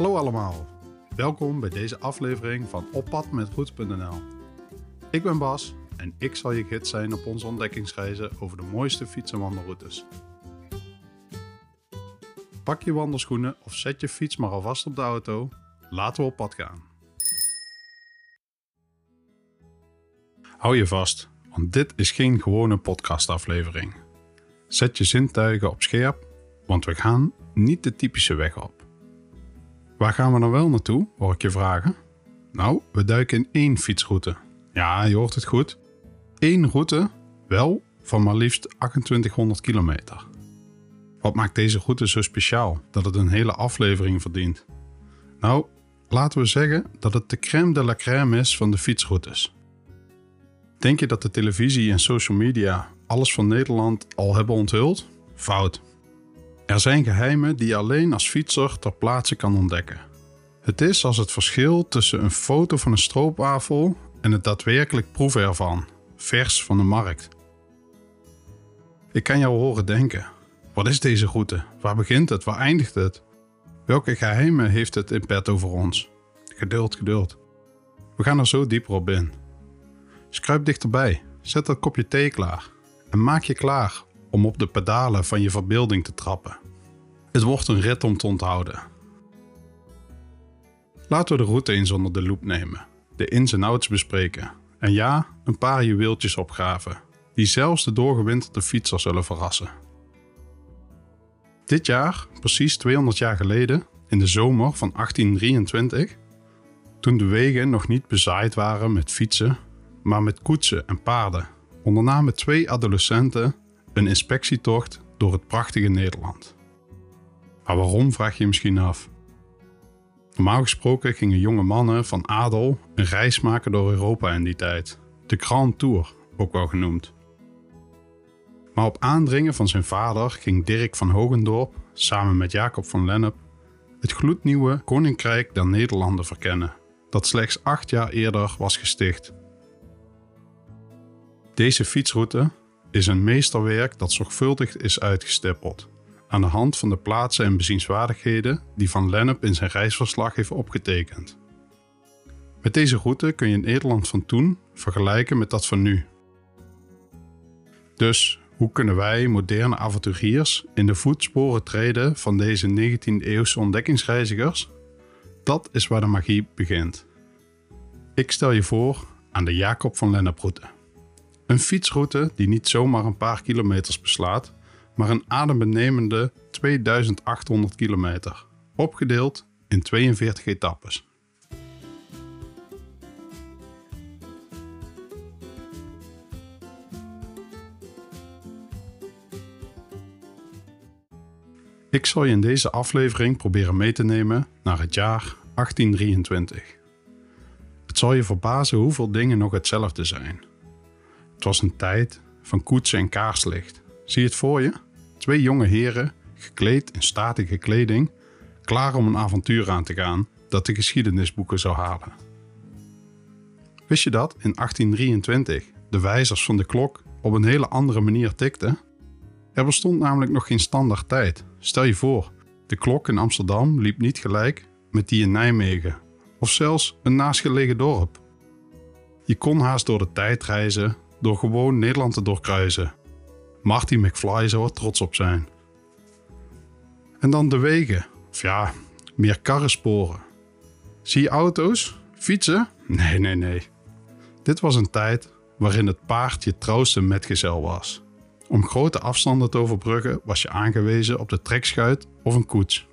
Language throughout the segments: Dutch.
Hallo allemaal, welkom bij deze aflevering van Oppad met. Ik ben Bas en ik zal je gids zijn op onze ontdekkingsreizen over de mooiste fiets- en wandelroutes. Pak je wandelschoenen of zet je fiets maar alvast op de auto. Laten we op pad gaan. Hou je vast, want dit is geen gewone podcastaflevering. Zet je zintuigen op scherp, want we gaan niet de typische weg op. Waar gaan we dan wel naartoe, hoor ik je vragen? Nou, we duiken in één fietsroute. Ja, je hoort het goed. Eén route, wel van maar liefst 2800 kilometer. Wat maakt deze route zo speciaal dat het een hele aflevering verdient? Nou, laten we zeggen dat het de crème de la crème is van de fietsroutes. Denk je dat de televisie en social media alles van Nederland al hebben onthuld? Fout. Er zijn geheimen die je alleen als fietser ter plaatse kan ontdekken. Het is als het verschil tussen een foto van een stroopwafel en het daadwerkelijk proeven ervan, vers van de markt. Ik kan jou horen denken: wat is deze route? Waar begint het? Waar eindigt het? Welke geheimen heeft het in pet over ons? Geduld, geduld. We gaan er zo dieper op in. Skruip dichterbij, zet dat kopje thee klaar en maak je klaar om op de pedalen van je verbeelding te trappen. Het wordt een rit om te onthouden. Laten we de route eens onder de loep nemen, de ins en outs bespreken en ja, een paar juweeltjes opgraven, die zelfs de doorgewinterde fietser zullen verrassen. Dit jaar, precies 200 jaar geleden, in de zomer van 1823, toen de wegen nog niet bezaaid waren met fietsen, maar met koetsen en paarden, ondernamen twee adolescenten een inspectietocht door het prachtige Nederland. Maar waarom vraag je je misschien af? Normaal gesproken gingen jonge mannen van adel een reis maken door Europa in die tijd, de Grand Tour ook wel genoemd. Maar op aandringen van zijn vader ging Dirk van Hogendorp samen met Jacob van Lennep het gloednieuwe Koninkrijk der Nederlanden verkennen, dat slechts acht jaar eerder was gesticht. Deze fietsroute is een meesterwerk dat zorgvuldig is uitgestippeld, aan de hand van de plaatsen en bezienswaardigheden die Van Lennep in zijn reisverslag heeft opgetekend. Met deze route kun je Nederland van toen vergelijken met dat van nu. Dus hoe kunnen wij, moderne avonturiers, in de voetsporen treden van deze 19e-eeuwse ontdekkingsreizigers? Dat is waar de magie begint. Ik stel je voor aan de Jacob van Lenneproute. Een fietsroute die niet zomaar een paar kilometers beslaat, maar een adembenemende 2800 kilometer, opgedeeld in 42 etappes. Ik zal je in deze aflevering proberen mee te nemen naar het jaar 1823. Het zal je verbazen hoeveel dingen nog hetzelfde zijn. Het was een tijd van koetsen en kaarslicht. Zie je het voor je? Twee jonge heren, gekleed in statige kleding, klaar om een avontuur aan te gaan dat de geschiedenisboeken zou halen. Wist je dat in 1823 de wijzers van de klok op een hele andere manier tikten? Er bestond namelijk nog geen standaard tijd. Stel je voor, de klok in Amsterdam liep niet gelijk met die in Nijmegen, of zelfs een naastgelegen dorp. Je kon haast door de tijd reizen door gewoon Nederland te doorkruisen. Marty McFly zou er trots op zijn. En dan de wegen, ja, meer karrensporen. Zie je auto's? Fietsen? Nee, nee, nee. Dit was een tijd waarin het paard je trouwste metgezel was. Om grote afstanden te overbruggen was je aangewezen op de trekschuit of een koets.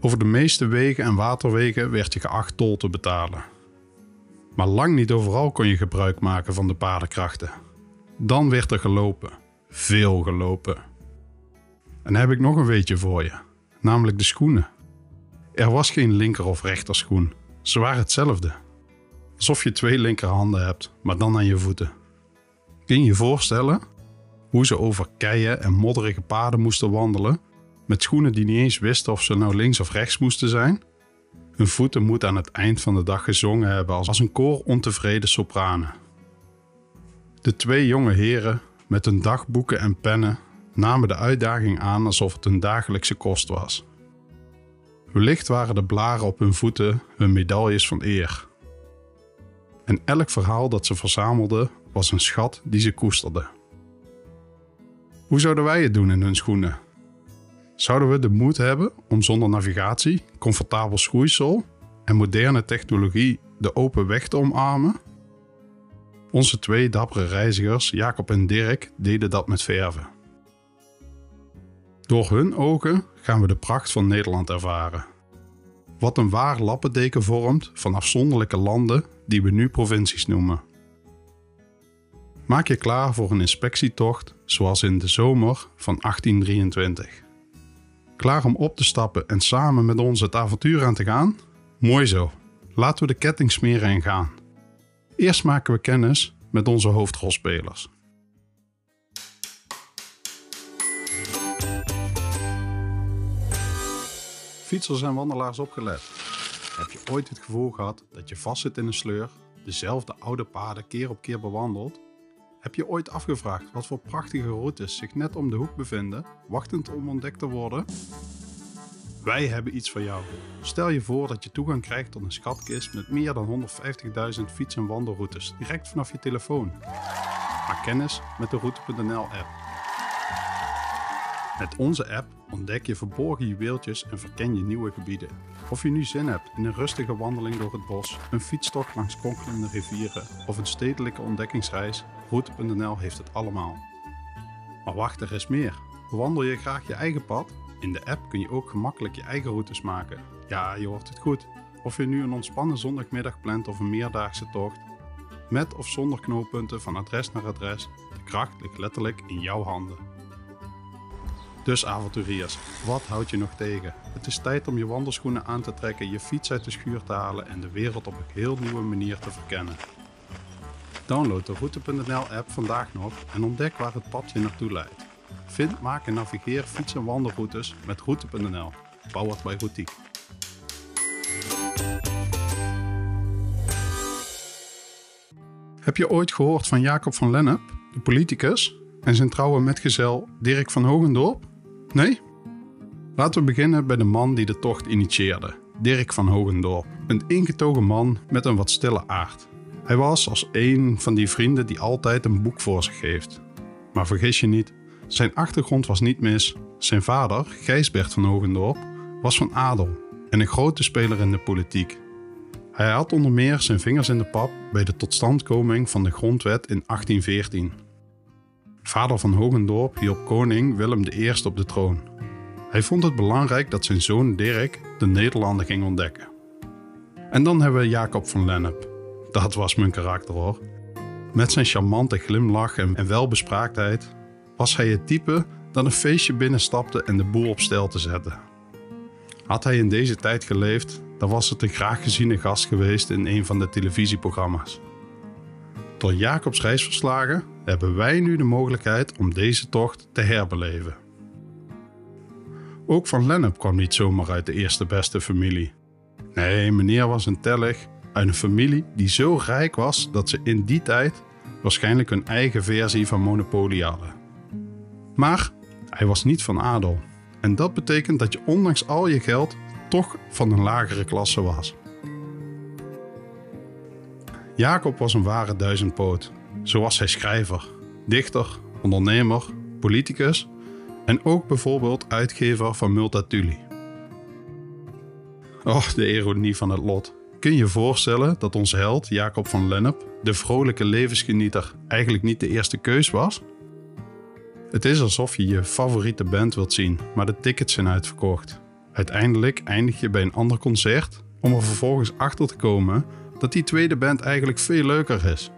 Over de meeste wegen en waterwegen werd je geacht tol te betalen. Maar lang niet overal kon je gebruik maken van de paardenkrachten. Dan werd er gelopen. Veel gelopen. En heb ik nog een weetje voor je, namelijk de schoenen. Er was geen linker of rechterschoen. Ze waren hetzelfde. Alsof je twee linkerhanden hebt, maar dan aan je voeten. Kun je je voorstellen hoe ze over keien en modderige paden moesten wandelen, met schoenen die niet eens wisten of ze nou links of rechts moesten zijn? Hun voeten moeten aan het eind van de dag gezongen hebben als een koor ontevreden sopranen. De twee jonge heren met hun dagboeken en pennen namen de uitdaging aan alsof het een dagelijkse kost was. Wellicht waren de blaren op hun voeten hun medailles van eer. En elk verhaal dat ze verzamelden was een schat die ze koesterden. Hoe zouden wij het doen in hun schoenen? Zouden we de moed hebben om zonder navigatie, comfortabel schoeisel en moderne technologie de open weg te omarmen? Onze twee dappere reizigers, Jacob en Dirk, deden dat met verven. Door hun ogen gaan we de pracht van Nederland ervaren. Wat een waar lappendeken vormt van afzonderlijke landen die we nu provincies noemen. Maak je klaar voor een inspectietocht zoals in de zomer van 1823. Klaar om op te stappen en samen met ons het avontuur aan te gaan? Mooi zo. Laten we de ketting smeren en gaan. Eerst maken we kennis met onze hoofdrolspelers. Fietsers en wandelaars opgelet. Heb je ooit het gevoel gehad dat je vastzit in een sleur, dezelfde oude paden keer op keer bewandelt? Heb je ooit afgevraagd wat voor prachtige routes zich net om de hoek bevinden, wachtend om ontdekt te worden? Wij hebben iets voor jou. Stel je voor dat je toegang krijgt tot een schatkist met meer dan 150.000 fiets- en wandelroutes direct vanaf je telefoon. Maak kennis met de Route.nl app. Met onze app ontdek je verborgen juweeltjes en verken je nieuwe gebieden. Of je nu zin hebt in een rustige wandeling door het bos, een fietstocht langs kronkelende rivieren of een stedelijke ontdekkingsreis, Route.nl heeft het allemaal. Maar wacht, er is meer. Bewandel je graag je eigen pad? In de app kun je ook gemakkelijk je eigen routes maken. Ja, je hoort het goed. Of je nu een ontspannen zondagmiddag plant of een meerdaagse tocht. Met of zonder knooppunten van adres naar adres, de kracht ligt letterlijk in jouw handen. Dus avonturiers, wat houdt je nog tegen? Het is tijd om je wandelschoenen aan te trekken, je fiets uit de schuur te halen en de wereld op een heel nieuwe manier te verkennen. Download de Route.nl app vandaag nog en ontdek waar het pad je naartoe leidt. Vind, maak en navigeer fiets- en wandelroutes met Route.nl. Powered by Routiek. Heb je ooit gehoord van Jacob van Lennep, de politicus, en zijn trouwe metgezel Dirk van Hogendorp? Nee? Laten we beginnen bij de man die de tocht initieerde, Dirk van Hogendorp. Een ingetogen man met een wat stille aard. Hij was als een van die vrienden die altijd een boek voor zich heeft. Maar vergis je niet, zijn achtergrond was niet mis. Zijn vader, Gijsbert van Hogendorp, was van adel en een grote speler in de politiek. Hij had onder meer zijn vingers in de pap bij de totstandkoming van de grondwet in 1814. Vader van Hogendorp hielp koning Willem I op de troon. Hij vond het belangrijk dat zijn zoon Dirk de Nederlanden ging ontdekken. En dan hebben we Jacob van Lennep. Dat was mijn karakter hoor. Met zijn charmante glimlach en welbespraaktheid was hij het type dat een feestje binnenstapte en de boel op stel te zetten. Had hij in deze tijd geleefd, dan was het een graag geziene gast geweest in een van de televisieprogramma's. Door Jacobs reisverslagen hebben wij nu de mogelijkheid om deze tocht te herbeleven. Ook van Lennep kwam niet zomaar uit de eerste beste familie. Nee, meneer was een tellig uit een familie die zo rijk was dat ze in die tijd waarschijnlijk hun eigen versie van Monopoly hadden. Maar hij was niet van adel. En dat betekent dat je ondanks al je geld toch van een lagere klasse was. Jacob was een ware duizendpoot. Zo was hij schrijver, dichter, ondernemer, politicus en ook bijvoorbeeld uitgever van Multatuli. Oh, de ironie van het lot. Kun je voorstellen dat onze held Jacob van Lennep, de vrolijke levensgenieter, eigenlijk niet de eerste keus was? Het is alsof je je favoriete band wilt zien, maar de tickets zijn uitverkocht. Uiteindelijk eindig je bij een ander concert om er vervolgens achter te komen dat die tweede band eigenlijk veel leuker is.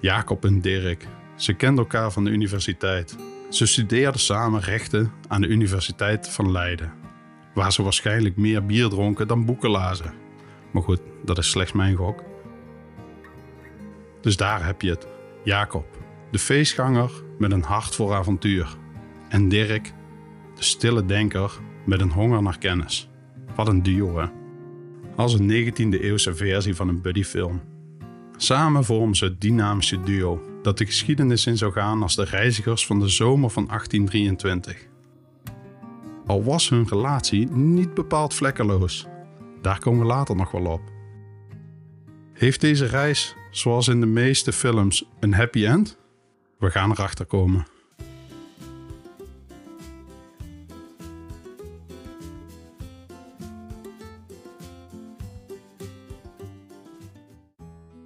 Jacob en Dirk, ze kenden elkaar van de universiteit. Ze studeerden samen rechten aan de Universiteit van Leiden, waar ze waarschijnlijk meer bier dronken dan boeken lazen. Maar goed, dat is slechts mijn gok. Dus daar heb je het, Jacob, de feestganger met een hart voor avontuur. En Dirk, de stille denker met een honger naar kennis. Wat een duo, hè? Als een 19e eeuwse versie van een buddyfilm. Samen vormen ze het dynamische duo dat de geschiedenis in zou gaan als de reizigers van de zomer van 1823. Al was hun relatie niet bepaald vlekkeloos. Daar komen we later nog wel op. Heeft deze reis, zoals in de meeste films, een happy end? We gaan erachter komen.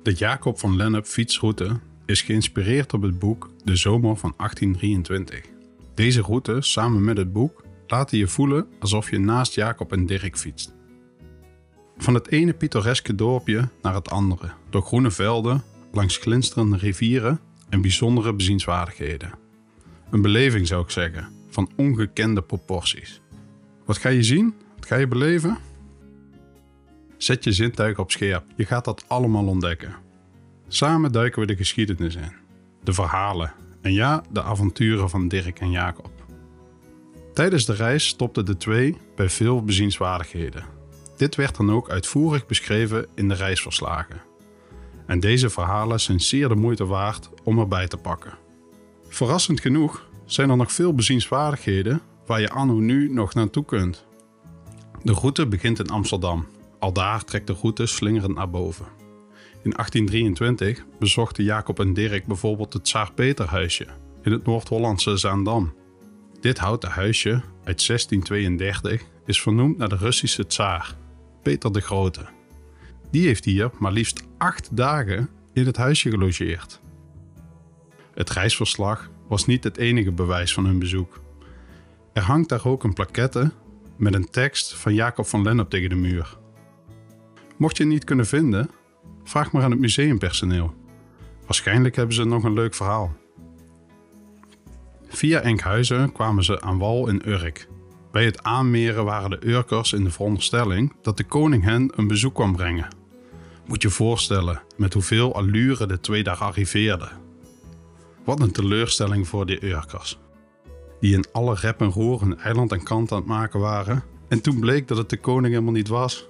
De Jacob van Lennep fietsroute is geïnspireerd op het boek De Zomer van 1823. Deze route, samen met het boek, laten je voelen alsof je naast Jacob en Dirk fietst. Van het ene pittoreske dorpje naar het andere, door groene velden, langs glinsterende rivieren en bijzondere bezienswaardigheden. Een beleving zou ik zeggen, van ongekende proporties. Wat ga je zien? Wat ga je beleven? Zet je zintuigen op scherp, je gaat dat allemaal ontdekken. Samen duiken we de geschiedenis in, de verhalen en ja, de avonturen van Dirk en Jacob. Tijdens de reis stopten de twee bij veel bezienswaardigheden. Dit werd dan ook uitvoerig beschreven in de reisverslagen. En deze verhalen zijn zeer de moeite waard om erbij te pakken. Verrassend genoeg zijn er nog veel bezienswaardigheden waar je anno nu nog naartoe kunt. De route begint in Amsterdam. Al daar trekt de route slingerend naar boven. In 1823 bezochten Jacob en Dirk bijvoorbeeld het Tsaar Peterhuisje in het Noord-Hollandse Zaandam. Dit houten huisje uit 1632 is vernoemd naar de Russische tsaar, Peter de Grote. Die heeft hier maar liefst acht dagen in het huisje gelogeerd. Het reisverslag was niet het enige bewijs van hun bezoek. Er hangt daar ook een plaquette met een tekst van Jacob van Lennep tegen de muur. Mocht je het niet kunnen vinden, vraag maar aan het museumpersoneel. Waarschijnlijk hebben ze nog een leuk verhaal. Via Enkhuizen kwamen ze aan wal in Urk. Bij het aanmeren waren de Urkers in de veronderstelling dat de koning hen een bezoek kwam brengen. Moet je voorstellen met hoeveel allure de twee daar arriveerden. Wat een teleurstelling voor de Urkers. Die in alle rep en roer een eiland en kant aan het maken waren. En toen bleek dat het de koning helemaal niet was.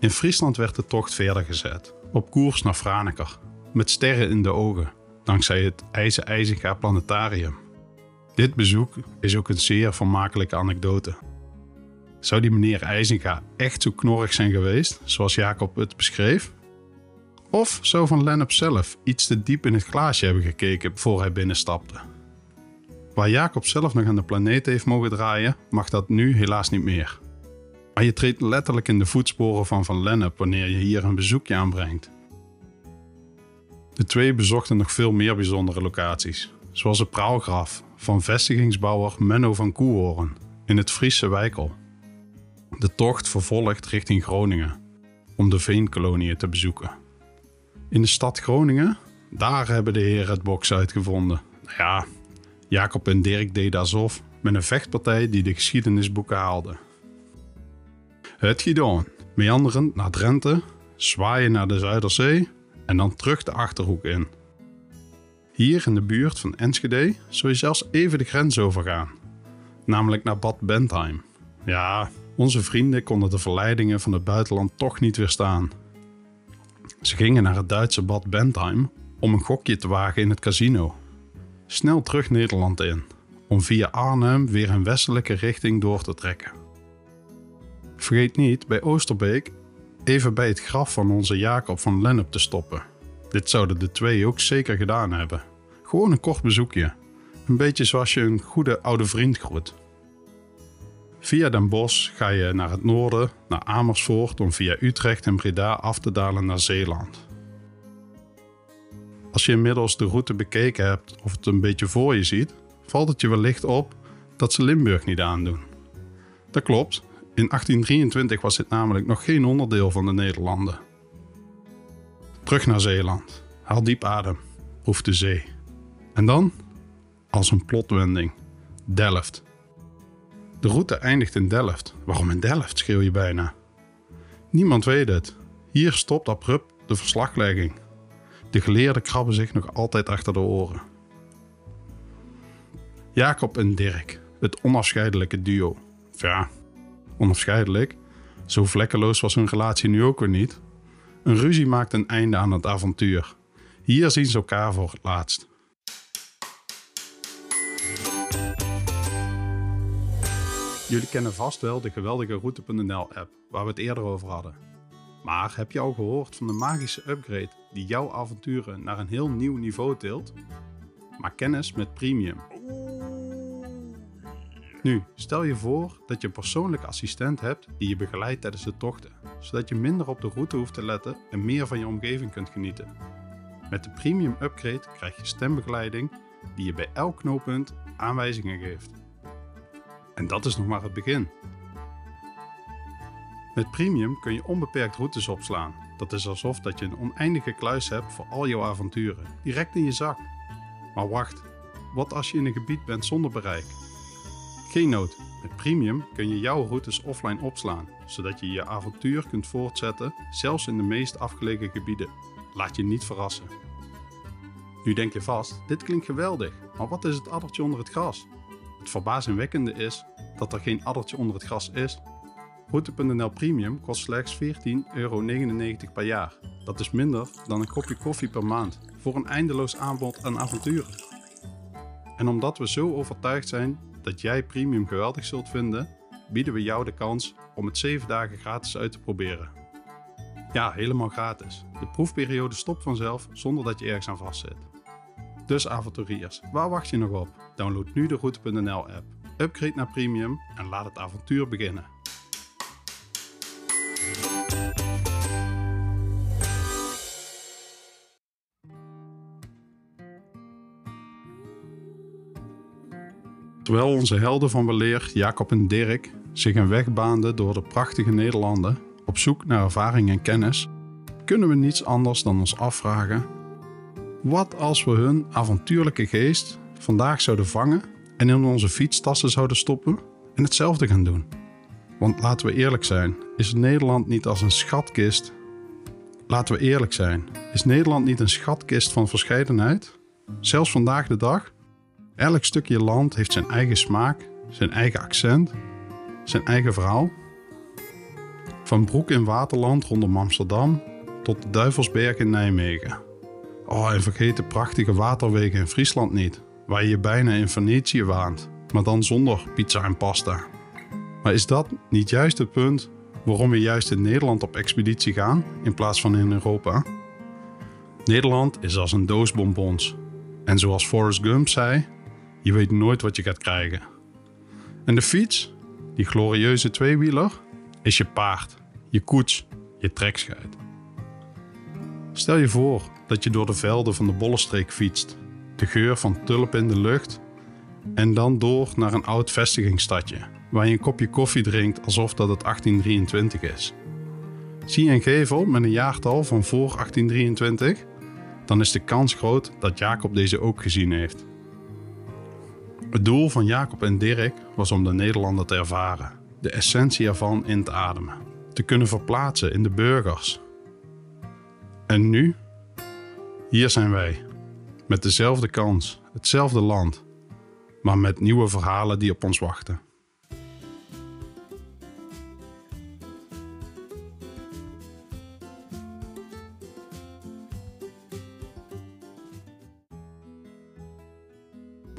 In Friesland werd de tocht verder gezet, op koers naar Franeker, met sterren in de ogen dankzij het IJzer IJzinga Planetarium. Dit bezoek is ook een zeer vermakelijke anekdote. Zou die meneer IJzinga echt zo knorrig zijn geweest, zoals Jacob het beschreef? Of zou Van Lennep zelf iets te diep in het glaasje hebben gekeken voor hij binnenstapte? Waar Jacob zelf nog aan de planeet heeft mogen draaien, mag dat nu helaas niet meer. Maar je treedt letterlijk in de voetsporen van Van Lennep wanneer je hier een bezoekje aanbrengt. De twee bezochten nog veel meer bijzondere locaties, zoals het praalgraf van vestigingsbouwer Menno van Koehoorn in het Friese Wijkel. De tocht vervolgt richting Groningen om de veenkoloniën te bezoeken. In de stad Groningen, daar hebben de heren het box uitgevonden. Nou ja, Jacob en Dirk deden alsof met een vechtpartij die de geschiedenisboeken haalde. Het gedaan, meanderend naar Drenthe, zwaaien naar de Zuiderzee en dan terug de achterhoek in. Hier in de buurt van Enschede zul je zelfs even de grens overgaan, namelijk naar Bad Bentheim. Ja, onze vrienden konden de verleidingen van het buitenland toch niet weerstaan. Ze gingen naar het Duitse Bad Bentheim om een gokje te wagen in het casino. Snel terug Nederland in, om via Arnhem weer een westelijke richting door te trekken. Vergeet niet bij Oosterbeek even bij het graf van onze Jacob van Lennep te stoppen. Dit zouden de twee ook zeker gedaan hebben. Gewoon een kort bezoekje. Een beetje zoals je een goede oude vriend groet. Via Den Bosch ga je naar het noorden, naar Amersfoort, om via Utrecht en Breda af te dalen naar Zeeland. Als je inmiddels de route bekeken hebt of het een beetje voor je ziet, valt het je wellicht op dat ze Limburg niet aandoen. Dat klopt, in 1823 was dit namelijk nog geen onderdeel van de Nederlanden. Terug naar Zeeland. Haal diep adem. Proef de zee. En dan, als een plotwending, Delft. De route eindigt in Delft. Waarom in Delft, schreeuw je bijna. Niemand weet het. Hier stopt abrupt de verslaglegging. De geleerden krabben zich nog altijd achter de oren. Jacob en Dirk, het onafscheidelijke duo. Ja, onafscheidelijk. Zo vlekkeloos was hun relatie nu ook weer niet. Een ruzie maakt een einde aan het avontuur. Hier zien ze elkaar voor het laatst. Jullie kennen vast wel de geweldige Route.nl-app waar we het eerder over hadden. Maar heb je al gehoord van de magische upgrade die jouw avonturen naar een heel nieuw niveau tilt? Maak kennis met Premium. Nu, stel je voor dat je een persoonlijke assistent hebt die je begeleidt tijdens de tochten, zodat je minder op de route hoeft te letten en meer van je omgeving kunt genieten. Met de Premium Upgrade krijg je stembegeleiding die je bij elk knooppunt aanwijzingen geeft. En dat is nog maar het begin. Met Premium kun je onbeperkt routes opslaan. Dat is alsof dat je een oneindige kluis hebt voor al jouw avonturen, direct in je zak. Maar wacht, wat als je in een gebied bent zonder bereik? Geen met Premium kun je jouw routes offline opslaan, zodat je je avontuur kunt voortzetten, zelfs in de meest afgelegen gebieden. Laat je niet verrassen. Nu denk je vast, dit klinkt geweldig, maar wat is het addertje onder het gras? Het verbazingwekkende is dat er geen addertje onder het gras is. Route.nl Premium kost slechts 14,99 euro per jaar. Dat is minder dan een kopje koffie per maand voor een eindeloos aanbod aan avonturen. En omdat we zo overtuigd zijn dat jij Premium geweldig zult vinden, bieden we jou de kans om het 7 dagen gratis uit te proberen. Ja, helemaal gratis. De proefperiode stopt vanzelf zonder dat je ergens aan vastzit. Dus avonturiers, waar wacht je nog op? Download nu de Route.nl app, upgrade naar Premium en laat het avontuur beginnen. Terwijl onze helden van weleer, Jacob en Dirk, zich een weg baanden door de prachtige Nederlanden op zoek naar ervaring en kennis, kunnen we niets anders dan ons afvragen: wat als we hun avontuurlijke geest vandaag zouden vangen en in onze fietstassen zouden stoppen en hetzelfde gaan doen? Want laten we eerlijk zijn, is Nederland niet als een schatkist? Laten we eerlijk zijn, is Nederland niet een schatkist van verscheidenheid? Zelfs vandaag de dag? Elk stukje land heeft zijn eigen smaak, zijn eigen accent, zijn eigen verhaal. Van Broek in Waterland rondom Amsterdam tot de Duivelsberg in Nijmegen. Oh, en vergeet de prachtige waterwegen in Friesland niet, waar je je bijna in Venetië waant, maar dan zonder pizza en pasta. Maar is dat niet juist het punt waarom we juist in Nederland op expeditie gaan in plaats van in Europa? Nederland is als een doos bonbons. En zoals Forrest Gump zei, je weet nooit wat je gaat krijgen. En de fiets, die glorieuze tweewieler, is je paard, je koets, je trekschuit. Stel je voor dat je door de velden van de Bollenstreek fietst, de geur van tulpen in de lucht en dan door naar een oud vestigingsstadje waar je een kopje koffie drinkt alsof dat het 1823 is. Zie je een gevel met een jaartal van voor 1823? Dan is de kans groot dat Jacob deze ook gezien heeft. Het doel van Jacob en Dirk was om de Nederlander te ervaren, de essentie ervan in te ademen, te kunnen verplaatsen in de burgers. En nu? Hier zijn wij, met dezelfde kans, hetzelfde land, maar met nieuwe verhalen die op ons wachten.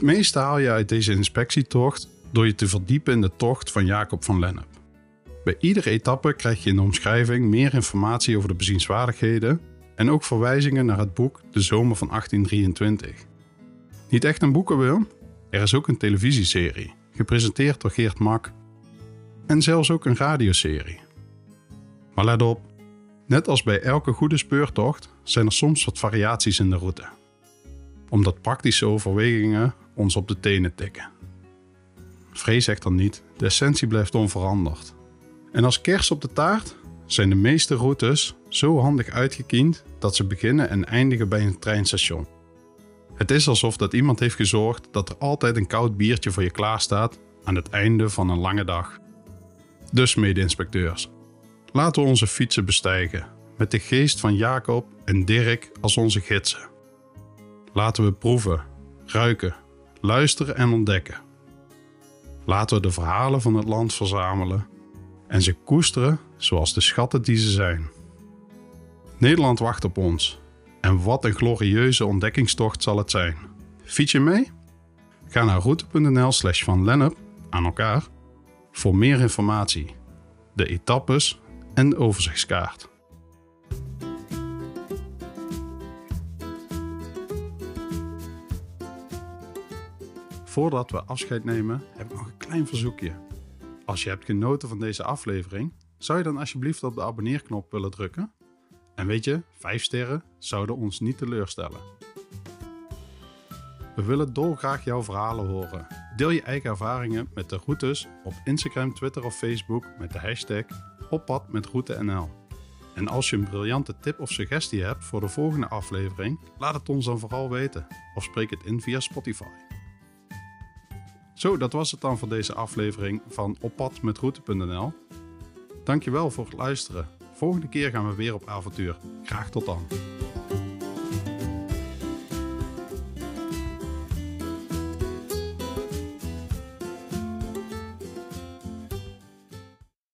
Meeste haal je uit deze inspectietocht door je te verdiepen in de tocht van Jacob van Lennep. Bij iedere etappe krijg je in de omschrijving meer informatie over de bezienswaardigheden en ook verwijzingen naar het boek De Zomer van 1823. Niet echt een boekenwurm? Er is ook een televisieserie, gepresenteerd door Geert Mak. En zelfs ook een radioserie. Maar let op, net als bij elke goede speurtocht zijn er soms wat variaties in de route. Omdat praktische overwegingen ons op de tenen tikken. Vrees echter niet, de essentie blijft onveranderd. En als kers op de taart zijn de meeste routes zo handig uitgekiend dat ze beginnen en eindigen bij een treinstation. Het is alsof dat iemand heeft gezorgd dat er altijd een koud biertje voor je klaarstaat aan het einde van een lange dag. Dus mede-inspecteurs, laten we onze fietsen bestijgen met de geest van Jacob en Dirk als onze gidsen. Laten we proeven, ruiken, luisteren en ontdekken. Laten we de verhalen van het land verzamelen en ze koesteren zoals de schatten die ze zijn. Nederland wacht op ons. En wat een glorieuze ontdekkingstocht zal het zijn. Fiets je mee? Ga naar route.nl slash van aan elkaar voor meer informatie, de etappes en de overzichtskaart. Voordat we afscheid nemen, heb ik nog een klein verzoekje. Als je hebt genoten van deze aflevering, zou je dan alsjeblieft op de abonneerknop willen drukken? En weet je, 5 sterren zouden ons niet teleurstellen. We willen dolgraag jouw verhalen horen. Deel je eigen ervaringen met de routes op Instagram, Twitter of Facebook met de hashtag oppad En als je een briljante tip of suggestie hebt voor de volgende aflevering, laat het ons dan vooral weten of spreek het in via Spotify. Zo, dat was het dan voor deze aflevering van Oppad met route.nl. Dankjewel voor het luisteren. Volgende keer gaan we weer op avontuur. Graag tot dan.